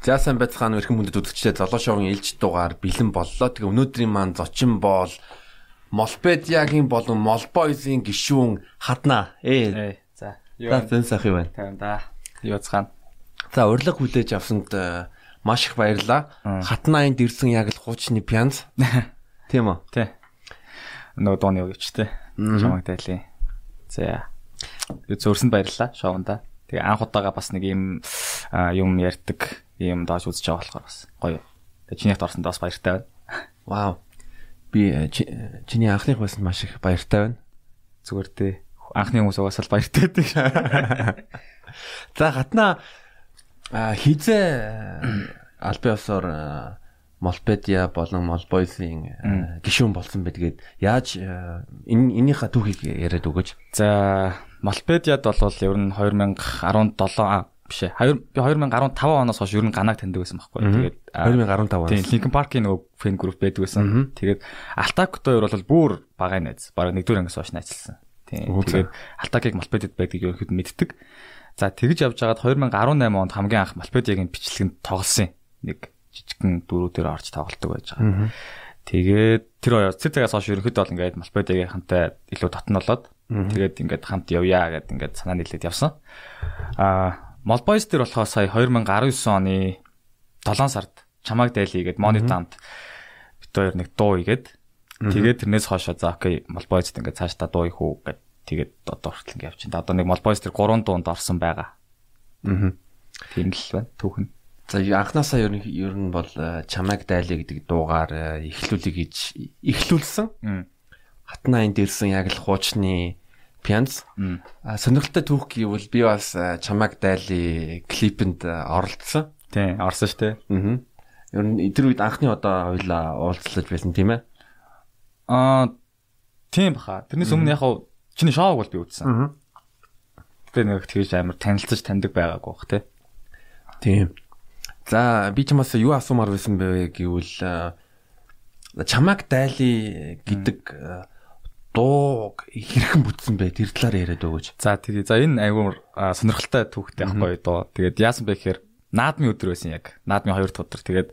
За сайн байцгаана өрхөн мөндөд үзэгчдээ золоо шоугийн ээлж дугаар бэлэн боллоо. Тэгээ өнөөдрийн маань зочин бол Молпедиагийн болон Молбойзын гишүүн хадна. Ээ. За. Юу зэн сах юу байна? Тайван да. Юу цаана. За урилга хүлээж авсанд э, маш их баярлалаа. Хатнаанд ирсэн яг л хуучны пянз. Тийм үү? Тий. Нөгөө дууны өгчтэй. Чамаг тайлын. За. Зөөрсөнд баярлалаа шоунда. Тэгээ анх удаага бас нэг юм юм ярьдаг ийм доош үзэж байгаа болохоор бас гоё. Тэгээ чинийхд орсонд бас баяртай байна. Вау. Би э, чи- чиний анхных байсан маш их баяртай байна. Зүгээр дээ. Анхны хүмүүс угаасаа л баяртай байдаг. За хатна хизээ э, албан ёсоор э, Молпедиа болон э, гишүүн болсон байдгээд яаж э, энэ энийхээ түүхийг яриад өгөөч. За, Молпедиад бол ер нь 2017 а биш ээ. 2 би 2015 оноос хойш ер нь ганаг таньдаг байсан байхгүй. Тэгээд а, 2015 Тийм, оноос. Linkin Park-ийн нөгөө фэн групп байдаг байсан. Тэгээд Altacto хоёр бол бүр багай найз. Бараг нэгдүгээр ангиас хойш найзлсан. Тийм. Тэгээд Altacыг Молпедид байдгийг ерөнхийдөө мэддэг. За тэгж явж байгаад 2018 онд хамгийн анх Молпедиагийн бичлэгэнд тоглосон. Нэг жижигхэн дөрүүдээр орж тоглолдог байж байгаа. Тэгээд тэр хоёр тэр цагаас хойш ерөнхийдөө бол ингээд Молпедиагийнхантай илүү татн болоод тэгээд ингээд хамт явъя гэдээ ингээд санаа нийлээд явсан. Аа Молбойс дээр болохоор сая 2019 оны 7 сард чамаг дайлий гээд Монитамд бит хоёр нэг дуу игээд тэгээд тэрнээс хойшоо за окей Молбойсд ингээд цааш та дуу их үү гэд тэгээд одоо хүртэл ингээд явчихин. Одоо нэг Молбойс дээр 3 дуунд орсон байгаа. Аа. Тийм л байна түүхэн. За анханасаа ер нь ер нь бол э, чамайг дайлаа гэдэг дуугаар э, эхлүүлэг гэж эхлүүлсэн. Мм. Хатна энд ирсэн яг л хуучны пянз. Мм. А сонирхолтой түүх гэвэл би бас э, чамайг дайли клипэнд оролцсон. Тийм орсон шүү дээ. Аа. Ер нь тэр үед анхны удаа хоёлаа уулзлаж байсан тийм ээ. Аа тийм баха. Тэрнээс өмнө яг чиний шоуг бол би үзсэн. Тэгээ нэг тэгж амар танилцаж таньдаг байгаагүй бах тий. Тийм. За би чамаас юу асуумаар байсан бэ гэвэл чамайг дайли гэдэг дууг хэрхэн бүтсэн бэ? Тэр талаар яриад өгөөч. За тэгээ за энэ айгуур сонирхолтой түүхтэй байхгүй доо. Тэгээд яасан бэ гэхээр наадмын өдөр байсан яг. Наадмын хоёр дахь өдөр. Тэгээд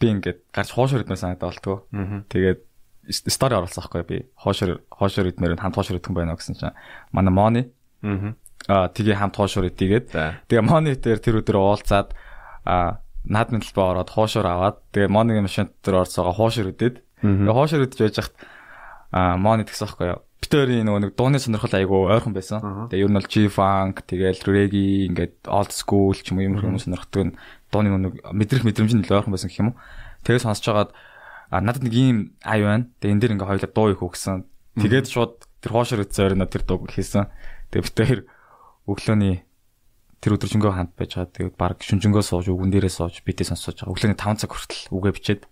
би ингээд гарч хоошор идмээр санагдаа болтгоо. Тэгээд стори оруулсан байхгүй би. Хоошор хоошор идмээр хамт хоошор идэх юм байна гэсэн чинь манай Мони Аа. тэгээ хамт хоошор идгээд тэгээ Мони дээр тэр өдөр уулзаад а наадмын талбай ороод хоошор аваад тэгээ Монигийн машин дээр орцоогоо хоошор идээд тэгээ хоошор идэж байж хахад а Мони тэгсэн байхгүй юу. Битэрийн нөгөө нэг дууны сонирхол айгу ойрхон байсан. Тэгээ ер нь бол G-funk, тэгээл reggae ингээд old school ч юм уу юм хүмүүс сонирхдаг нь дууны нэг мэдрэх мэдрэмж нь илүү ойрхон байсан гэх юм уу. Тэгээ сонсож хагаад а надад нэг ийм ай байна. Тэгээ энэ дэр ингээ хоёлаа дуу их өгсөн. Тэгээд шууд тэр хоошор идсэн ойроо тэр дууг хийсэн. Тэгээ битэр өглөөний тэр өдржөнгөө хамт байж байгаа. Тэгээд баг шүнжэнгөө сууж үгэн дээрээ сууж битээ сонсож байгаа. Өглөөний 5 цаг хүртэл үгээ бичээд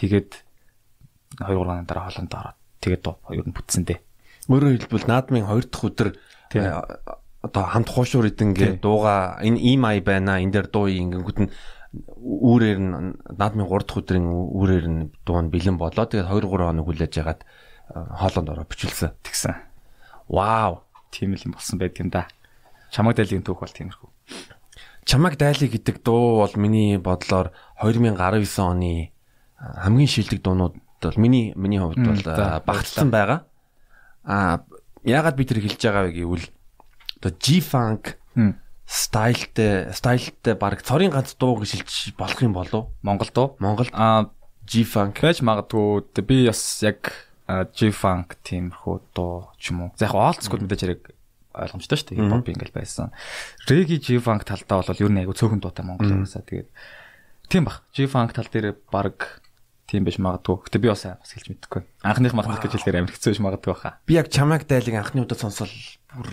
тэгээд 2 3 хоног дараа хоолнд ороод тэгээд ер нь бүтсэн дээ. Өөрөөр хэлбэл наадмын хоёр дахь өдөр э, одоо хамт хуушуур идэнгээ дууга энэ ийм ай байна энэ дээр дуу ингэнгүүт нь үүрээр нь наадмын 3 дахь өдрийн үүрээр нь дуу нь бэлэн болоо тэгээд 2 3 хоног хүлээж ягаад хоолонд ороо бичүүлсэн. Тэгсэн. Вау. Тийм л юм болсон байдаг юм да. Чамаг дайлын түүх бол тиймэрхүү. Чамаг дайли гэдэг дуу бол миний бодлоор 2019 оны а, хамгийн шилдэг дуунууд бол миний миний хувьд бол а, багтсан байгаа. А яагаад би тэр хэлж байгаа вэ гэвэл одоо G-funk Мм. стайлтай стайлтай баг цорын ганц дуу гэж хэлж болох юм болов Монгол дуу. Монголд Аа G-funk байж магадгүй би бас яг а, G-funk тиймэрхүү дуу ч юм уу. За яг school мэдээж хэрэг ойлгомжтой шүү дээ. Хип-хоп ингээл байсан. Reggae G-funk талдаа бол ер нь айгу цөөхөн дуутай Монгол уусаа тэгээд тийм бах. G-funk тал дээр баг тийм биш магадгүй. Гэтэ би бас бас хэлж мэдэхгүй. Анхных махнах гэж хэлэхээр амар хэцүү биш магадгүй баха. би яг чамаг дайлыг анхны удаа сонсол бүр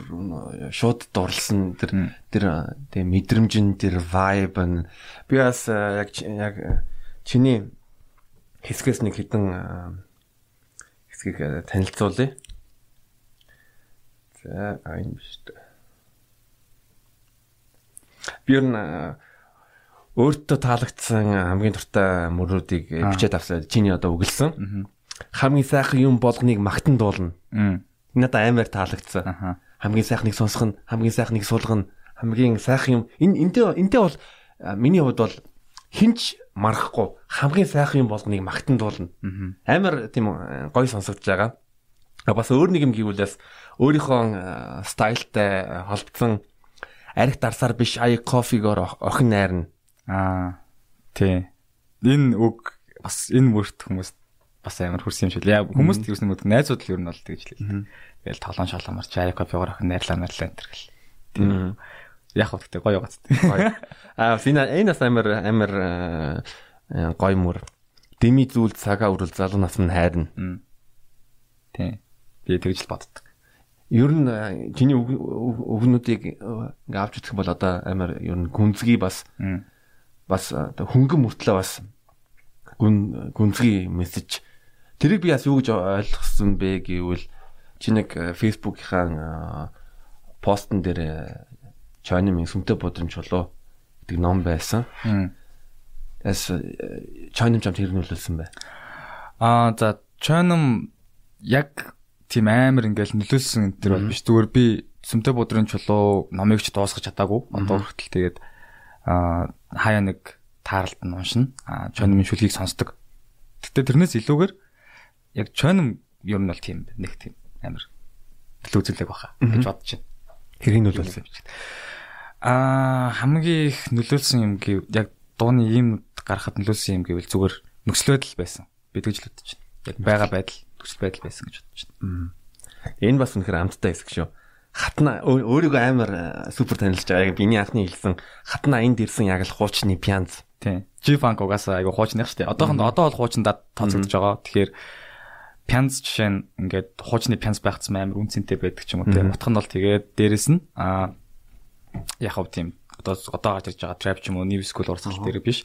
шууд дурлсан тэр тэр тэг мэдрэмжин тэр vibe нь би бас яг яг чиний хэсгээс нэг хитэн а, хэсгийг танилцуулъя. За а юм биш үү. Би ер нь өөртөө таалагдсан хамгийн дуртай мөрүүдийг бичээд авсан. Чиний одоо үгэлсэн. Хамгийн сайхан юм болгоныг магтан дуулна. Надад амар таалагдсан. Хамгийн сайхныг сонсох нь, хамгийн сайхныг суулгах нь, хамгийн сайхан юм. Энэ энтэй энтэй бол миний хувьд бол хинч марахгүй хамгийн сайхан юм болгоныг магтан дуулна. Амар тийм гоё сонсогдож байгаа. Бас өөр нэг юм гэвэл бас өөрийнхөө стайлтай холбогдсон арх дарсаар биш ая кофегоор охин найрна. Аа тий. Энэ үг бас энэ мөрт хүмүүс бас амар хөрсөн юм шиг. Яг хүмүүс тэгсэн мэт найзууд л ер нь бол тэгж л. Тэгэл толон шоломор чай кофегоор охин найрлаа мэрлээ энэ гэл. Яг хөө тэгтээ гоё гоц. Аа сина энэ бас амар амар гоё мөр. Дими зүйл цагаа үрэл залуу нас нь хайрна. Тий. Би тэгж л боддог. Ер нь чиний өвгнүүдийг ингээ авч үзэх бол одоо амар ер нь гүнзгий бас бас хөнгөн мөртлөө бас гүн гүнзгий мессеж тэрийг би бас юу гэж ойлгосон бэ гэвэл чи нэг фейсбુકийнхаа постн дээр чойнымын сүмтэй бодромж болоо гэдэг ном байсан. Эс чойном чамд хэрнүүлсэн бай. Аа за чойном яг тийм амар ингээл нөлөөлсөн энэ төр бол биш. Зүгээр би сүмтэй бодрын чулуу номыг ч дуусгах чадаагүй. Одоо хүртэл тэгээд аа хаяа нэг таарлт нь уншина. Аа чоным шүлгийг сонсдог. Гэтэ тэрнээс илүүгээр яг чоным ер нь бол тийм нэг тийм амар төлөв үзүүлэг баха гэж бодож байна. Хэрийг нөлөөлсөн юм чинь. Аа хамгийн их нөлөөлсөн юм гэв яг дууны ийм гарахад нөлөөлсөн юм гэвэл зүгээр нөхцөл байдал байсан. Би тэгж л бодож байна. Яг байгаа байдал нөхцөл байдал байсан гэж бодож байна. Энэ бас үнэхээр амттай хэсэг шүү. Хатна өөрийгөө амар супер танилж байгаа. Яг биний анхны хэлсэн хатна энд ирсэн яг л хуучны пянз. Тийм. G-Funk угаасаа айгу хуучных дээ. Одоохонд одоо бол хуучндаа тооцогдож байгаа. Тэгэхээр пянз жишээ нь ингээд хуучны пянз байхцсан амар үнцэнтэй байдаг ч юм уу тийм. Утх нь бол тэгээд дээрэс нь аа яг хав тийм одоо одоо гарч ирж байгаа trap ч юм уу new school урсгал дээр биш.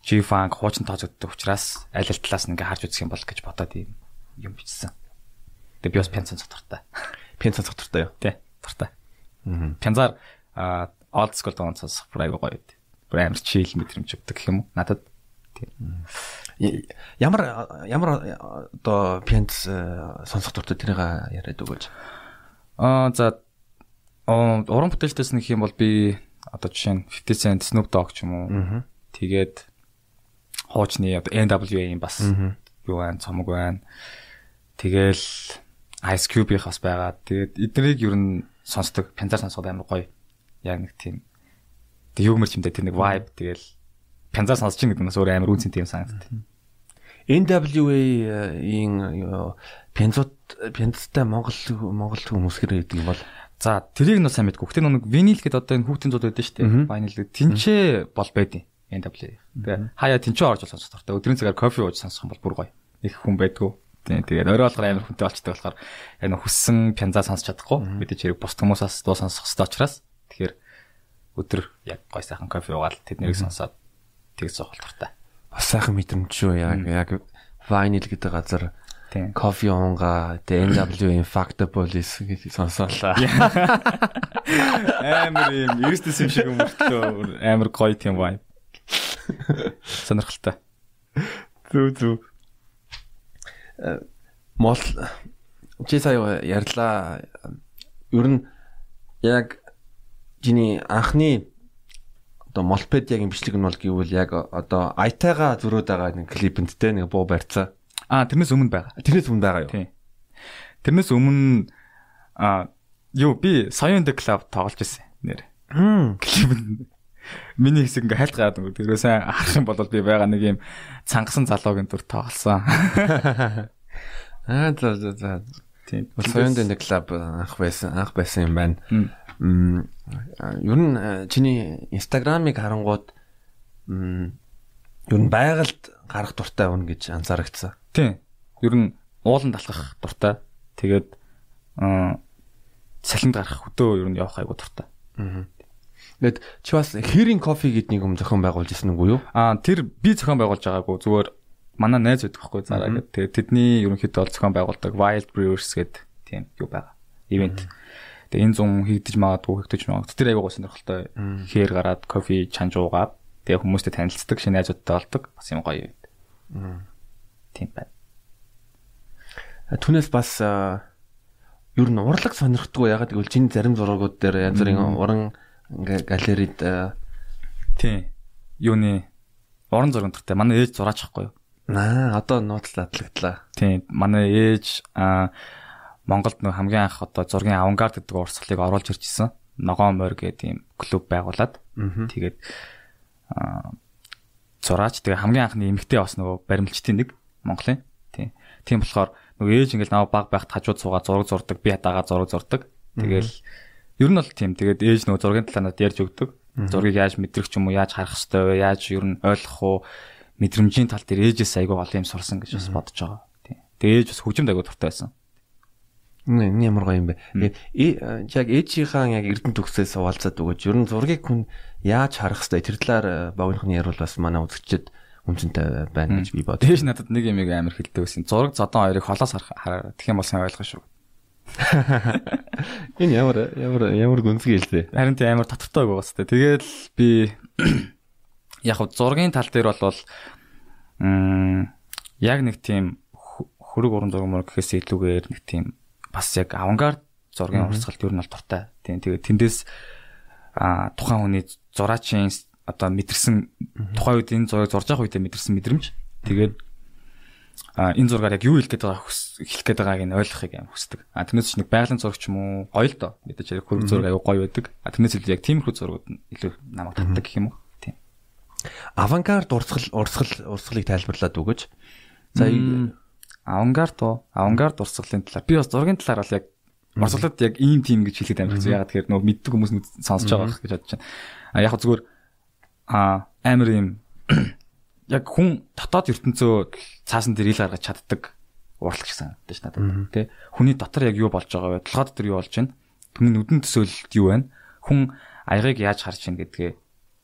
G-Funk хуучин тооцогддог учраас аль аль талаас нь ингээд харж үзэх юм бол гэж бодоод юм юм бичсэн. Тэгээд би бас пянз цогтортой. Пянз цогтортой юу? Тий дуртай. Пянзаар old school бүр айгүй гоё. Бүр амар чийл мэдрэмж өгдөг гэх юм уу? Надад ямар ямар одоо пянз сонсох дуртай тэрийг яриад өгөөч. Аа за уран бүтээлтээс нэг юм бол би одоо жишээ нь 50 Cent, Snoop Dogg ч юм уу. Тэгээд хуучны одоо NWA-ийн бас юу байна, цомог байна. Тэгэл Ice Cube-ийнх бас байгаа. Тэгээд эднийг ер нь сонсдог, пянзаар сонсоход амар гоё. Яг нэг тийм юмэр чимдээ тэр нэг vibe тэгэл пянзаар сонсож ин гэдэг нь бас өөр амар үнцэнтэй юм санагдав. NWA-ийн пянзууд пянзтай Монгол Монгол хүмүүс хэрэг гэдэг юм бол За тэрийг нь сайн мэдгүй. Гэтэ нэг винил гэдэг одоо энэ хүүхдийн зууд байдаг шүү дээ. Винил гэдэг. Тинчээ бол байдیں۔ NWA. Тэгээ хаяа тинчээ орж сонсох дуртай. Өдрийн цагаар кофе ууж сонсох юм бол бүр гоё. Их хүн байдгүй. Тэгээд орой болохоор амар хүнтэй болчтой болохоор яг нэг хүссэн пянзаа сонсч чадахгүй. Мэдээж хэрэг бус хүмүүсээс дуу сонсох хэрэгтэй учраас тэгэхээр өдөр яг гой сайхан кофе уугаад тэднийг сонсоод тэг талтай. Бас сайхан мэдрэмж шүү яг яг vinyl гэдэг газар кофе уунга NW Infactables гэж сонсоолаа. Амар юм эрдэс юм шиг өмөртлөө амар гоё тийм vibe. Сонирхолтой. Зүг зүг мол чи сая ярьлаа ер нь яг чиний анхны одоо молпедиагийн бичлэг нь бол гэвэл яг одоо айтайга зөрөөд байгаа нэг клипэнд те нэг буу барьцаа. Аа тэрнээс өмнө байгаа. Тэрнээс өмнө байгаа юу? Тийм. Тэрнээс өмнө аа юу би Sound Club тоглож байсан нэр. Клипэнд миний хэсэг ингээ хайлт гараад өнгө. Тэрөө сайн харах юм бол би байгаа нэг юм цангасан залуугийн дүр тоглосон. Аа за за за. Тийм. Соёнд энэ клуб анх байсан анх байсан юм байна. Мм ер нь чиний инстаграмыг харангууд мм ер нь байгальд гарах дуртай хүн гэж анзаарэгдсэн. Тийм. Ер нь уулан талхах дуртай. Тэгээд салхинд гарах хөдөө ер нь явах айгу дуртай. Аа. Тэгэд чи бас Hearing Coffee гэдэг нэг юм зохион байгуулж ирсэн үгүй юу? Аа тэр би зохион байгуулж байгаагүй зүгээр манай найз байдаг байхгүй зараа гэдэг. Тэгээд тэдний ерөнхийдөө бол зохион байгуулдаг Wild Brewers гэдэг тийм юу байгаа. Ивент. Тэгээд энэ зун хийгдэж магадгүй хийгдэж магадгүй. Тэр аягаа сонирхолтой. Хээр гараад кофе чанж уугаад тэгээд хүмүүстэй танилцдаг, шинэ найзуудтай болдог. Бас юм гоё юм. Тийм байна. Түүнээс бас ер нь урлаг сонирхдаггүй ягаад гэвэл чиний зарим зурагууд дээр янз бүрийн уран ингээ галерейд тийм юуны уран зурагтай манай ээж зураач ахгүй юу? Аа одоо нууцлаа адлагдлаа. Тийм манай ээж аа Монголд нэг хамгийн анх одоо зургийн авангард гэдэг урсгалыг оруулж ирж исэн. Ногоон морь гэдэг тийм клуб байгуулад. Тэгээд аа зураач тэгээ хамгийн анхны эмэгтэй бас нөгөө баримлчдын нэг Монголын. Тийм. Тийм болохоор нөгөө ээж ингээл наваа баг байхад хажууд суугаа зураг зурдаг, би дагаа зураг зурдаг. Тэгээл ер нь бол тийм. Тэгээд ээж нөгөө зургийн талаар надад ярьж өгдөг. Зургийг яаж мэдрэх юм уу, яаж харах хэвтэй вэ, яаж ер нь ойлгох уу мэдрэмжийн тал дээр ээжээс айгүй гол юм сурсан гэж бас бодож байгаа. Тийм. Тэгээ ээж бас хөгжимд айгүй дуртай байсан. Энэ ямар гоё юм бэ. Тэгээд яг ээжийнхаа яг эрдэнэ төгсөөс уулзаад өгөөч. Ер нь зургийг хүн яаж харах хэвтэй тэр талаар э, богинохны ярил бас манай үзэгчд үнцэнтэй байна гэж би бодсон. Дээш надад нэг юм амар хэлдэг байсан. Зураг зодон хоёрыг холоос хараа. Тэгэх юм бол сайн ойлгох шүү. Энэ ямар ямар ямар гүнзгий хэлсэн. Харин тийм амар татвартай байгаа бастай. Тэгээд би яг зургийн тал дээр бол м яг нэг тийм хөрөг уран зураг мөр гэхээс илүүгээр нэг тийм бас яг авангард зургийн урсгалт юу нь бол дуртай. Тийм тэгээд тэндээс а тухайн хүний зураачийн одоо мэдэрсэн тухайн үед энэ зургийг зурж явах үедээ мэдэрсэн мэдрэмж. Тэгээд а энэ зургаар яг юу хэлэх гээд байгааг хэлэх гээд байгааг нь ойлгохыг юм хүсдэг. А тэрнээс ч нэг байгалийн зураг ч юм уу гоё л доо. Мэдээж яг хөрөг зураг аюу гоё байдаг. А тэрнээс илүү яг тиймэрхүү зургууд нь илүү намайг татдаг гэх юм уу? авангард урсгал урсгал урсгалыг тайлбарлаад өгөөч. За авангард уу? Авангард урсгалын талаар би бас зургийн талаар бол яг урсгалууд яг ийм тим гэж хэлээд амирх зү. Ягаад тэгэхээр нөгөө мэддэг хүмүүс сонсож байгаа гэж бодож байна. А яг зүгээр а амир юм яг хүн дотоод ертөнцөө цаасан дээр ил гаргаж чаддаг урлагч гэсэн тийм надад тий. Хүний дотор яг юу болж байгаа вэ? Толгой дотор юу болж байна? Түүний нүдэн төсөөлөлт юу байна? Хүн аягыг яаж харж байна гэдгээ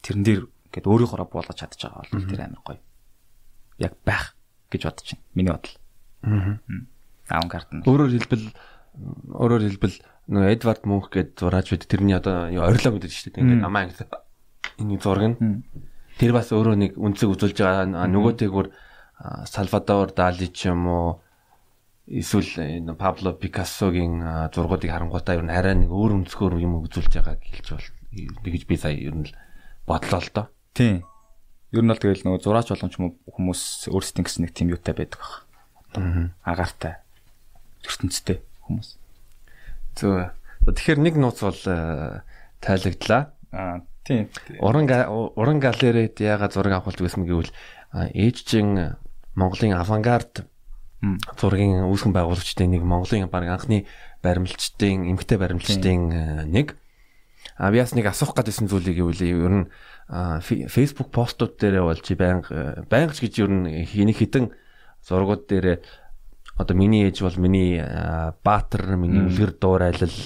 тэрэн дээр Гэт өөрийнхоороо буулгаж чадчих байгаа бол тэр амар гоё. Яг байх гэж бодож байна. Миний бодол. Аа. Авангард нь. Өөрөөр хэлбэл өөрөөр хэлбэл нөгөө Эдвард Мунх гэдэг зураач бид тэрний одоо орилоо гэдэг чинь тийм ингээд намаа ингээд энэ зураг нь тэр бас өөрөө нэг үнцэг үзүүлж байгаа нөгөөтэйгүр Салвадор Дали ч юм уу эсвэл энэ Пабло Пикассогийн зургуудыг харангуйтаа ер нь арай нэг өөр өнцгөр юм үзүүлж байгааг хэлж бол тэгж би сая ер нь бодлоо л доо. Тийм. Ер нь бол тэгэл нөгөө зураач боломж хүмүүс өөрсдийн гэсэн нэг тийм юутай байдаг баг. Аа. Агаартай. ертөнцтэй хүмүүс. Зөв. Тэгэхээр нэг нууц бол э, тайлагдлаа. Аа тийм. Уран уран галерейд яагаад зураг авах гэсэн гэвэл ээжчин Монголын авангард зургийн үүсгэн байгуулагчдын нэг Монголын баг анхны баримлчдын эмгтэй баримлчдын э, нэг. А би бас нэг асуух гэдсэн зүйлийг гэвэл ер нь Facebook постууд дээр болж байнга байнга ч гэж ер нь хэний хідэн зургууд дээр одоо миний ээж бол миний баатар миний үлгэр дуурайлал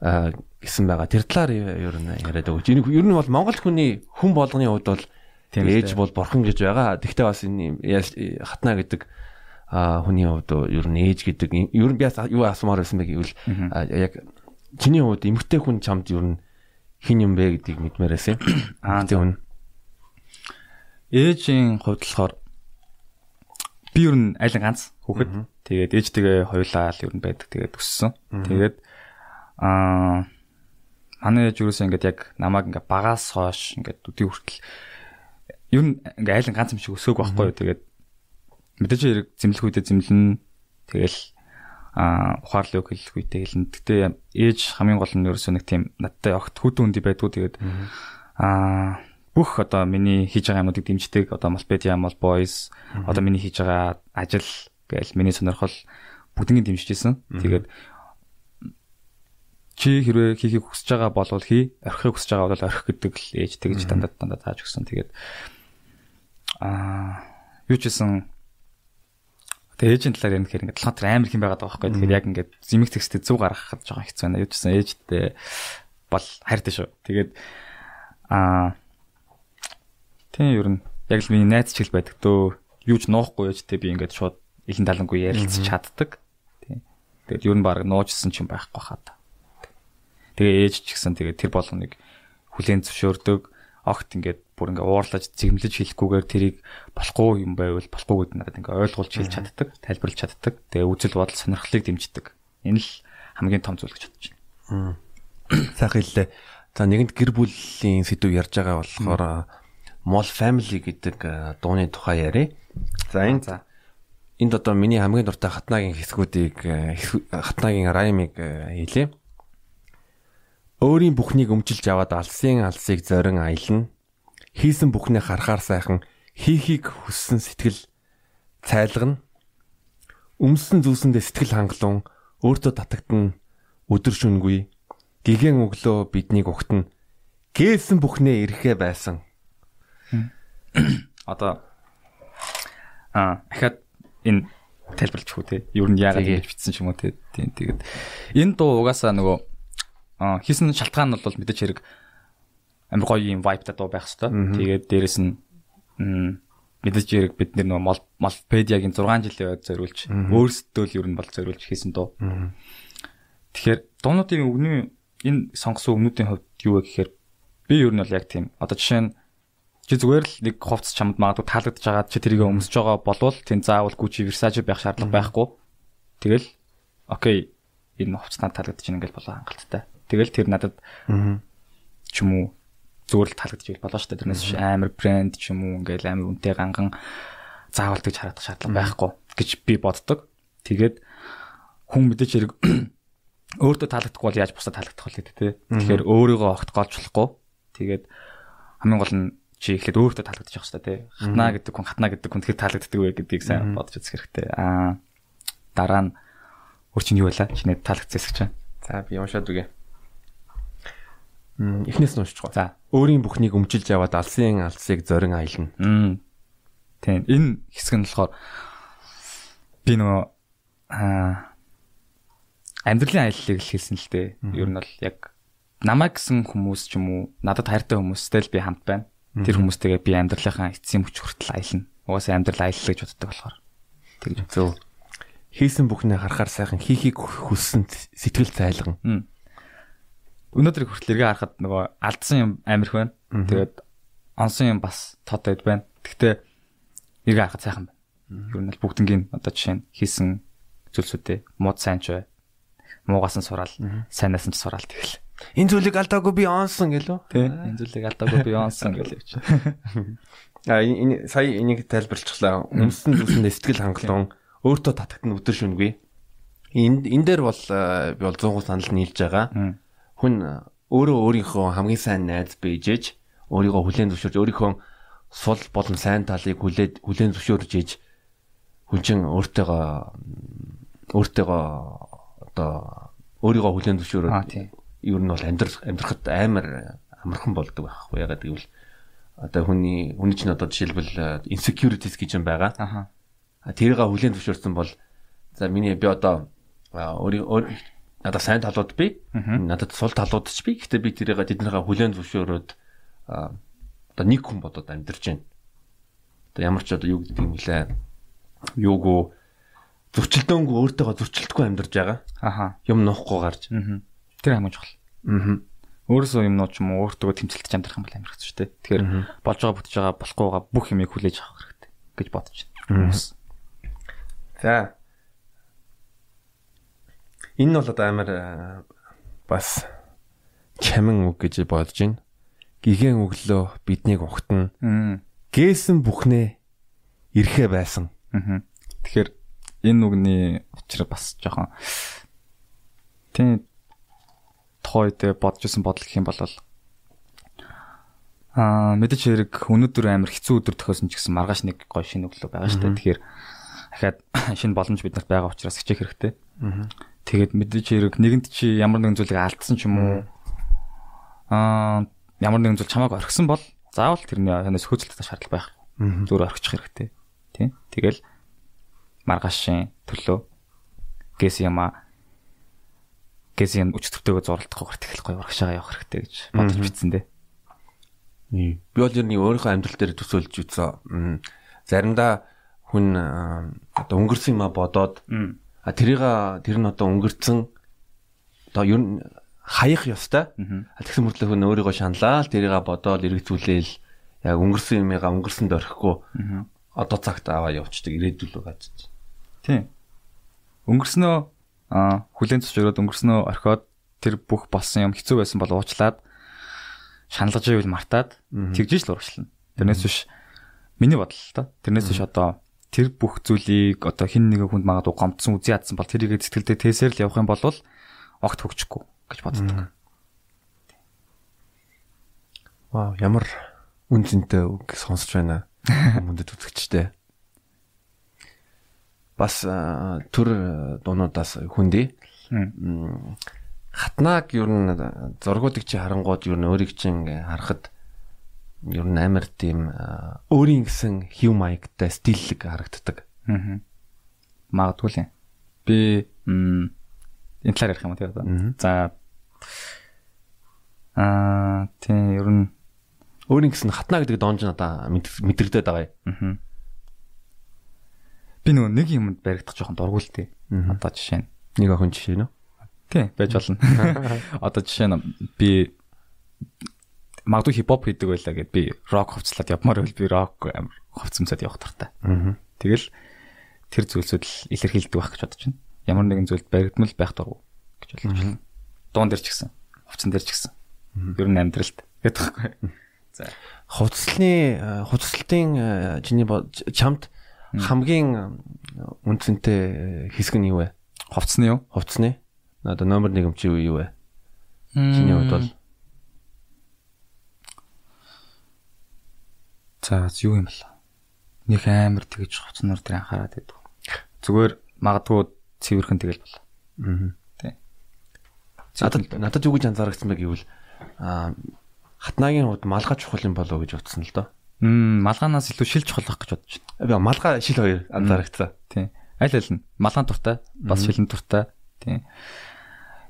гэсэн байгаа. Тэр талаар ер нь яриад өгч. Энэ ер нь бол монгол хүний хүн болгоны хувьд бол ээж бол бурхан гэж байгаа. Тэгвэл бас энэ хатна гэдэг хүний хувьд ер нь ээж гэдэг ер нь би юу асуумаар байсан бэ гэвэл яг чиний хувьд эмгтэй хүн чамд ер нь хин юм бэ гэдгийг мэдмээрээс юм. Аа тийм. Ээжийн хувьд болохоор би ер нь аль ганц хүүхэд. Тэгээд ээжтэйгээ хоёулаа л ер нь байдаг. Тэгээд өссөн. Тэгээд аа манай ээж юусэн ингээд яг намайг ингээд багаас хойш ингээд үдий хүртэл ер нь ингээд айлын ганц юм шиг өсөөг байхгүй юу. Тэгээд мэдээж хэрэг зэмлэх үедээ зэмлэн тэгэл а ухаарлыг хэлэх үедээ хэлнэ. Гэтэ ээж хамгийн гол нь ерөөсөө нэг тийм надтай огт хөдөө үндий байдгүй тэгээд а бүх одоо миний хийж байгаа юмнуудыг дэмждэг одоо Multimedia Mall Boys одоо миний хийж байгаа ажил гээл миний сонирхол бүгднийг дэмжиж исэн. Тэгээд чи хэрвээ хийхийг хүсэж байгаа бол хий, орхихыг хүсэж байгаа бол орхих гэдэг л ээж тэгж дандаа дандаа тааж өгсөн. Тэгээд аа юу ч гэсэн Тэгээ ээжийн талаар ярих гэхээр ингээд толгой тэр амар хэм байгаад байгаа байхгүй. Тэгэхээр яг ингээд зэмэг текстэд зүг гаргахад жоохон хэцүү байна. Юу ч гэсэн ээжтэй бол хайртай шүү. Тэгээд аа тийм ер нь яг л миний найз чил байдаг дөө. Юу ч нуухгүй ээжтэй би ингээд шууд илэн талангүй ярилцж чаддаг. Тийм. Тэгээд ер нь баг нуужсэн ч юм байхгүй хаа. Тэгээ ээж ч гэсэн тэгээ тэр болгоныг хүлээн зөвшөөрдөг огт ингээд бүр ингээ уурлаж зэгмлэж хэлэхгүйгээр тэрийг болохгүй юм байвал болохгүй гэдээ надад ингээ ойлгуулж хэлж чаддаг, тайлбарлаж чаддаг. Тэгээ үзэл бодол сонирхлыг дэмждэг. Энэ л хамгийн том зүйл гэж бодож байна. Сайхан хэллээ. За нэгэнд гэр бүлийн сэдв ярьж байгаа болохоор Mall Family гэдэг дууны тухай яриа. За энэ за энд одоо миний хамгийн дуртай хатнагийн хэсгүүдийг хатнагийн раймыг хийлээ. Өөрийн бүхнийг өмчилж аваад алсын алсыг зорин аялна. Хийсэн бүхнээ харахаар сайхан хийхийг хүссэн сэтгэл цайлгана. Өмсөн зүсэндээ сэтгэл хангалуун өөртөө татагдана өдөр шүнгүй гигэн өглөө биднийг угтана. Гээсэн бүхнээ ирэхэ байсан. Одоо аа ахад энэ тайлбарлаж хүү те. Юу нь яагаад ингэж бичсэн ч юм уу те. Тийм тэгээд энэ дуу угаасаа нөгөө хийсэн шалтгаан нь бол мэдээж хэрэг амар гоё юм vibe та дуу байх хэвээр. Тэгээд дээрэс нь мэдээж хэрэг бид нэр нөгөө Малпедиагийн 6 жилийн байд зориулж өөрсдөө л ер нь бол зориулж хийсэн дуу. Тэгэхээр дуунуудын өвгний энэ сонгосон өвгнүүдийн хувьд юу вэ гэхээр би ер нь бол яг тийм одоо жишээ нь чи зүгээр л нэг хувцс чамд магадгүй таалагдж байгаа чи тэрийг өмсөж байгаа болвол тийм заавал Gucci Versace байх шаардлага байхгүй. Тэгэл окей энэ хувцс надад таалагдж байна ингээл болоо хангалттай. Тэгэл тэр надад ч юм уу зүгээр л таалагдж ийл болоо шүү дээ. Тэрнээс амар брэнд ч юм уу ингээл амар үнэтэй ганган заавал тэгж харагдах шаардлага байхгүй гэж би боддог. Тэгээд хүн мэдээч хэрэг өөртөө таалагдахгүй бол яаж бусдад таалагдах вэ тий. Тэгэхээр өөрийгөө огт голж болохгүй. Тэгээд хамгийн гол нь чи эхлээд өөртөө таалагдчих хэвээр тий. Хатнаа гэдэг хүн хатнаа гэдэг хүн тэгэхээр таалагддаг вэ гэдгийг сайн бодож үзэх хэрэгтэй. Аа дараа нь өөр чинь юу байлаа? Чиний таалагдсан хэсэг чинь. За би уншаад үгээ. Эхнээс нь уншиж байгаа. За. Өөрийн бүхнийг өмчилж яваад алсын алсыг зорин аялна. Тийм. Энэ хэсэг нь болохоор би нөгөө аа амьдралын аяллыг л хэлсэн л дээ. Ер нь бол яг намайг гэсэн хүмүүс ч юм уу надад хайртай хүмүүстэй л би хамт байна. Тэр хүмүүстэйгээ би амьдралынхаа эцсийн мөч хүртэл аялна. Угаасаа амьдрал аялал гэж боддог болохоор. Тэгж зөв. Хийсэн бүхнээ харахаар сайхан хийхийг хүссэн сэтгэл зайлган. Өнөөдөр хүртэл эргээ харахад нөгөө алдсан юм амирх байна. Тэгээд онсон юм бас тод байд байна. Гэхдээ эргээ харахад сайхан байна. Ер нь л бүгднгийн одоо жишээ нь хийсэн зүйлсүүдээ мод сайн ч бай. Муугаас нь сураал, сайнаас нь ч сураал тэгэл. Энэ зүйлийг алдаагүй би онсон гэлөө. Тий. Энэ зүйлийг алдаагүй би онсон гэлээ чи. А энэ сая энийг тайлбарлчихлаа. Өмсөн зүйлсэндээ сэтгэл хангалуун өөртөө татагтан өдөр шүнгүй. Энд энэ дээр бол би бол 100% санал нийлж байгаа хүн өөрөө өөрийнхөө хамгийн сайн найз бийжээж өөрийгөө хүлээн зөвшөөрж өөрийнхөө сул болон сайн талыг хүлээд хүлээн зөвшөөрж иж хүн чинь өөртөөгөө өөртөөгөө одоо өөрийгөө хүлээн зөвшөөрөөд ер нь бол амьдрах амьдрахад амар амархан болдог байхгүй ягаад гэвэл одоо хүний хүний чинь одоо жишээлбэл insecurities гэж юм байгаа. Аха. Тэрийг хүлээн зөвшөөрсөн бол за миний би одоо өөрийн надад сайн талууд би надад сул талууд ч би гэхдээ би тэрийг тэднийхээ хүлээн зөвшөөрөөд одоо нэг хүн бодоод амьдарч байна. Одоо ямар ч одоо юу гэдэг юм лээ. Юугу зөрчилдөөнгүй өөртөөгөө зөрчилдөхгүй амьдарч байгаа. Аха. Юм нуухгүй гарч. Тэр хамгийн чухал. Аа. Өөрөөсөө юм нуу ч юм уу өөртөөгөө тэмцэлтэж амьдрах юм бол хэцүү шүү дээ. Тэгэхээр болж байгаа бүтэж байгаа болохгүй байгаа бүх юмыг хүлээж авах хэрэгтэй гэж бодож байна. За Энэ нь бол одоо амар э, бас чамин үг гэж бодож байна. Гигэн өглөө биднийг ухтана. Гээсэн бүхнээ ирэхэ байсан. Тэгэхээр энэ үгний учир бас жоохон тийм тохойд бодож исэн бодол гэх юм бол аа мэдээж хэрэг өнөөдөр амар хэцүү өдөр тохиосон ч гэсэн маргааш нэг гоё шинэ өглөө байгаа шүү дээ. Тэгэхээр дахиад шинэ боломж биднэрт байгаа учраас хичээх хэрэгтэй. Тэгээд мэдээж хэрэг нэгэнт чи ямар нэгэн зүйлийг алдсан ч юм уу аа ямар нэгэн зүйл чамайг орхисон бол заавал тэрний ханаас хөөцөлтөд шаардлага байх. Зүгээр орхичих хэрэгтэй. Тий? Тэгэл маргаашийн төлөө гэс яма гэс юм өч төвтэйгөө зурлахгүй тэгэл гоё урагшаага явах хэрэгтэй гэж бодож бичсэн дээ. Би бол ер нь өөрийнхөө амьдрал дээр төсөөлж үзсэн. Заримдаа хүн одоо өнгөрсөн юма бодоод А тэрийг тэр нь одоо өнгөрцөн одоо ер нь хаях ёстой. Тэгсэн мөртлөө хүн өөрийгөө шаналаа л тэрийг бодоол эргэцүүлээл яг өнгөрсөн юмыгаа өнгөрсөнд орхихгүй одоо цагт аваа явчихдаг ирээдүйл байгаа ч. Тийм. Өнгөрснөө хүлэн зөвшөөрөөд өнгөрснөө орхиод тэр бүх болсон юм хэцүү байсан бол уучлаад шаналгаж ивэл мартаад тэгжиж л урагшлана. Тэрнээс биш миний бодол л та. Тэрнээс биш одоо тэр бүх зүйлийг одоо хин нэг хүнд магадгүй гомдсон үзий ядсан бол тэрийг сэтгэлдээ тээсээр л явах юм бол огт хөгжихгүй гэж боддог. Вау, ямар үн цэнтэй үг сонсож байна. Хүмүүдэд үзэгчтэй. Бас төр дуунуудаас хүндий. Хатнаг ер нь зургуудыг чи харангууд ер нь өөрийг чинь харахад ер нь амар тийм өөрийн гэсэн хев маягтай стиллэг харагддаг. Аа. Магадгүй л юм. Би энэ талаар ярих юм тийм. За аа тийм ер нь өөрийн гэсэн хатна гэдэг доонж надаа мэдрэгдээд байгаа юм. Аа. Би нөгөө нэг юмд баригдах жоохон дургуултэй. Одоо жишээ нь нэг охин жишээ нь Тий, байж болно. Одоо жишээ нь би магадгүй хипхоп хийдэг байлаа гэд би рок хувцлаад явмаар байл би рок амар хувцсамсаад явах тартай. Тэгэл тэр зүйлсүүд л илэрхийлдэг байх гэж бодож байна. Ямар нэгэн зүйлд баригдмал байх дургу гэж болж байна. Дуун дээр ч гэсэн, хувцсан дээр ч гэсэн. Ер нь амьдралд гэдэг байхгүй. За. Хувцсны хувцсалтын чиний чамд хамгийн үндсэнтэй хэсэг нь юу вэ? Хувцсны юу? Хувцсны Одоо номер 1 юм чи юу вэ? Чиний хувьд бол За юу юм бэл? Нэг амар тэгж хоцноор тэр анхаарат байдаг. Зүгээр магадгүй цэвэрхэн тэгэл бол. Аа. Тий. Надад надад юу гэж анзаарчихсан бэ гэвэл аа хатнагийн хувьд малгай чухал юм болоо гэж утсан л доо. Мм малгаанаас илүү шил чухал байх гэж бодож байна. Би малгай шил хоёр анзаарчихсан. Тий. Аль аль нь малгаан туртай, бас шилэн туртай. Тий.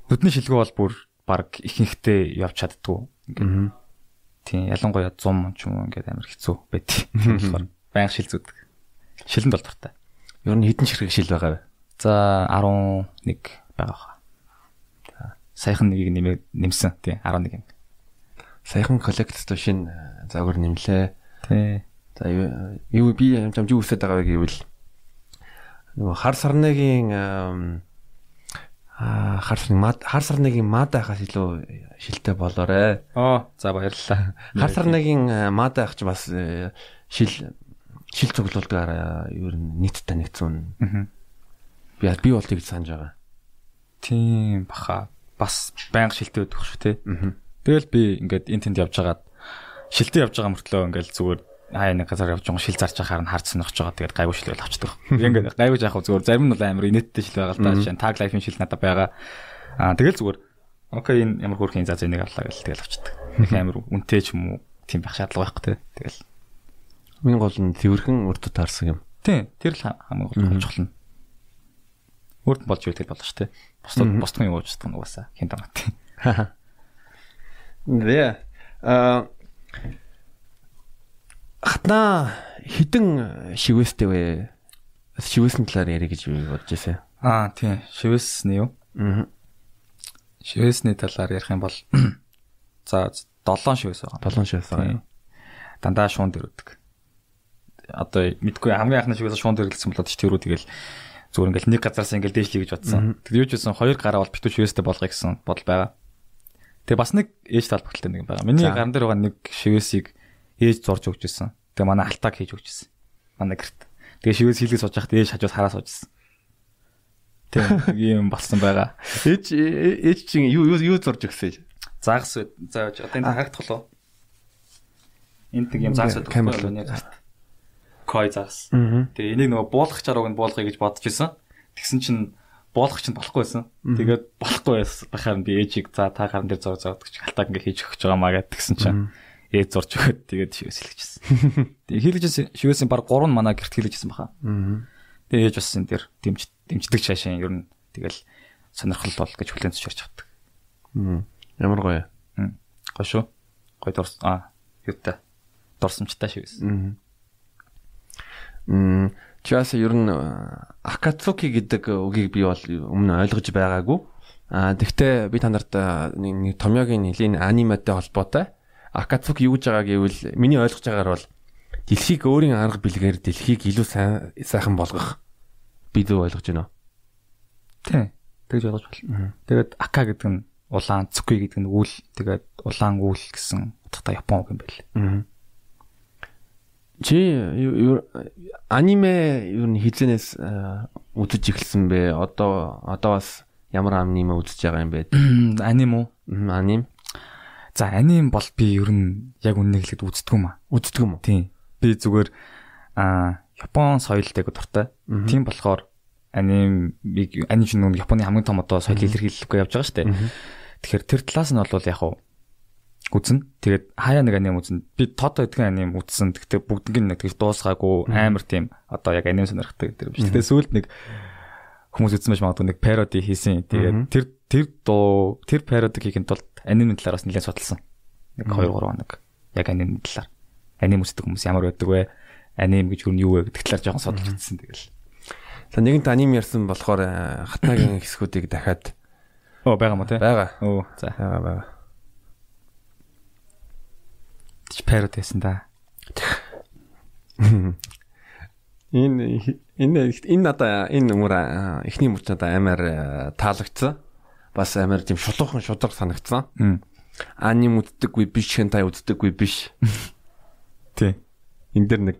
Нүдний шилгүү бол бүр баг ихэнхдээ явж чаддгүй. Ингээд. Тийм ялангуяа 100 ч юм уу ингээд амар хэцүү байт. Тэгэхээр баян шил зүдэг. Шилэн бол дуртай. Ер нь хэдэн ширхэг шил байгаа вэ? За 11 байгаа хаа. Саяхан нэгийг нэмээ нэмсэн. Тийм 11 юм. Саяхан коллекцтой шинэ загвар нэмлээ. Тий. За юу би амжамж юу үсэж байгаа вэ гэвэл нөгөө хар сарныгийн хар сарны хар сарныгийн мадахаас илүү шилтэй болоорой. Оо за баярлалаа. Хар сарныгийн мадах ч бас э, шил шил цуглуулдгаар ер нь нийтдээ нэгцэн. Аа. Би би бол тэгж санаж байгаа. Тийм баха. Бас байнга шилтэй өгөх шүү те. Тэгэл би ингээд энэ тэнд явж хагаад шилтэй явж байгаа мөртлөө ингээд зүгээр хаа нэг газар явж байгаа шил зарж байхаар нь хард сонирхож байгаа. Тэгээд гайгүй шил байл авчдаг. Ингээд гайгүй яах вэ зүгээр зарим нь бол амар инээдтэй шил байгаа л да. Жишээ нь tag life-ийн шил надад байгаа. Аа тэгэл зүгээр окей энэ ямар хөрхийн заа зэнийг авлаа гэл тэгэл авчдаг. Их амар үнэтэй ч юм уу тийм байх шаардлага байхгүй. Тэгэл миний гол нь тэрхэн урд таарсан юм. Тийм тэр л хамгийн гол нь. Урд болж ирэхэд болно шүү те. Бусдад бусдын юу уучдаг нь угаасаа хин тамаатай. Нэ а хатна хідэн шивэстэй вэ? Шивэсний талаар ярих гэж би бодож байсан. Аа тийм. Шивэсний юу? Аа. Шивэсний талаар ярих юм бол за 7 шивэс байгаа. 7 шивэс байгаа. Дандаа шуун дөрөдөг. Одоо мэдгүй хамгийн анхны шивэс шуун дөрөлдсөн болоод ч тэрүү тэгэл зүгээр ингээл нэг газараас ингээл дээшлэе гэж бодсон. Тэр юу ч байсан хоёр гараа бол битүү шивэстэй болгоё гэсэн бодол байгаа. Тэгээ бас нэг ээж талбартай нэг юм байгаа. Миний гаран дээр байгаа нэг шивэсийг ээж зурж өгч ирсэн. Тэгээ манай алтаг хийж өгч ирсэн. Манай гэрт. Тэгээ шивээс хилээ сууж байхад ээж хажууд хараа сууж ирсэн. Тэгээ ийм болсон байгаа. Ээж ээж чинь юу юу юу зурж өгсөн. Заагс зааж одоо энэ харагдах болов. Энд нэг юм заагс камер нэг гарт. Кой заагс. Тэгээ энийг нөгөө буулгах чарууг нь буулгая гэж бодож исэн. Тэгсэн чинь буулгах чинь болохгүй байсан. Тэгээд болохгүй байхаар би ээжийг за та гаран дээр зураг зурдаг чи халтаг ингээ хийж өгч байгаа маа гэд тэгсэн чинь ээж зурж өгöd тэгээд шивээс хэлчихсэн. Тэгээд хийлгэжсэн шивээсийн баг 3 нь манай гэрт хийлгэжсэн баха. Тэгээд ээж бас энэ дэр дэмж дэмждэг шашин ер нь тэгэл сонирхол бол гэж хүлэн зөвшөөрч чаддаг. Ямар гоё. Гоё шүү. Гоё дурс аа юутай. Дурсамжтай шивээс. Мм Чаас ер нь Акацуки гэдэг үгийг би бол өмнө ойлгож байгаагүй. А тэгвэл би та нарт нэг Томьёогийн нэлийн аниматай холбоотой Акацуки юу гэж байгаа гэвэл миний ойлгож байгаагаар бол дэлхийг өөрийн арга билгээр дэлхийг илүү сайхан болгох би зөв ойлгож байна уу? Тийм. Тэгж ойлгож байна. Тэгээд Ака гэдэг нь улаан, Цуки гэдэг нь үйл, тэгээд улаан үйл гэсэн утгатай Япон үг юм байл. Чи аниме юу н хизэнээс үзэж эхэлсэн бэ? Одоо одоо бас ямар аниме үзэж байгаа юм бэ? Аним уу? Аним. За аним бол би ер нь яг үннийг хэлэхэд үздэг юм аа. Үздэг юм уу? Тийм. Би зүгээр аа Япон соёлтой дуртай. Тийм болохоор аним аним чинь нэг Японы хамгийн том одоо соёл илэрхийлэлгүй явж байгаа шүү дээ. Тэгэхээр тэр талаас нь бол яг хуу үзнэ. Тэгээд хаяа нэг аним үзнэ. Би тото эдгэн аним үзсэн. Гэхдээ бүгднийг нэг тэгж дуусгаагүй амар тийм одоо яг аним сонирхдаг гэдэг биш. Тэгээд сүүлд нэг хүмүүс үзсэн байж магадгүй нэг пароди хийсэн. Тэгээд тэр тэр дуу тэр пароди хийхэд тулд анимын талаараас нэлээд судалсан. Нэг 2 3 хоног. Яг анимын талаар. Аним үздэг хүмүүс ямар байдаг вэ? Аним гэж юу юу вэ гэдэг талаар жоохон судалж үзсэн тэгэл. За нэгэнт аним ярьсан болохоор э, хатнагийн хэсгүүдийг дахиад Оо байгаа мó те? Байгаа. Оо за. байгаа байгаа парод байсан да. Энэ энэ энэ надаа энэ мөр эхний мөр надаа амар таалагдсан. Бас амар тийм шулуухан шудраг санагдсан. Аним үздэггүй биш хэнтай үздэггүй биш. Тий. Энд дэр нэг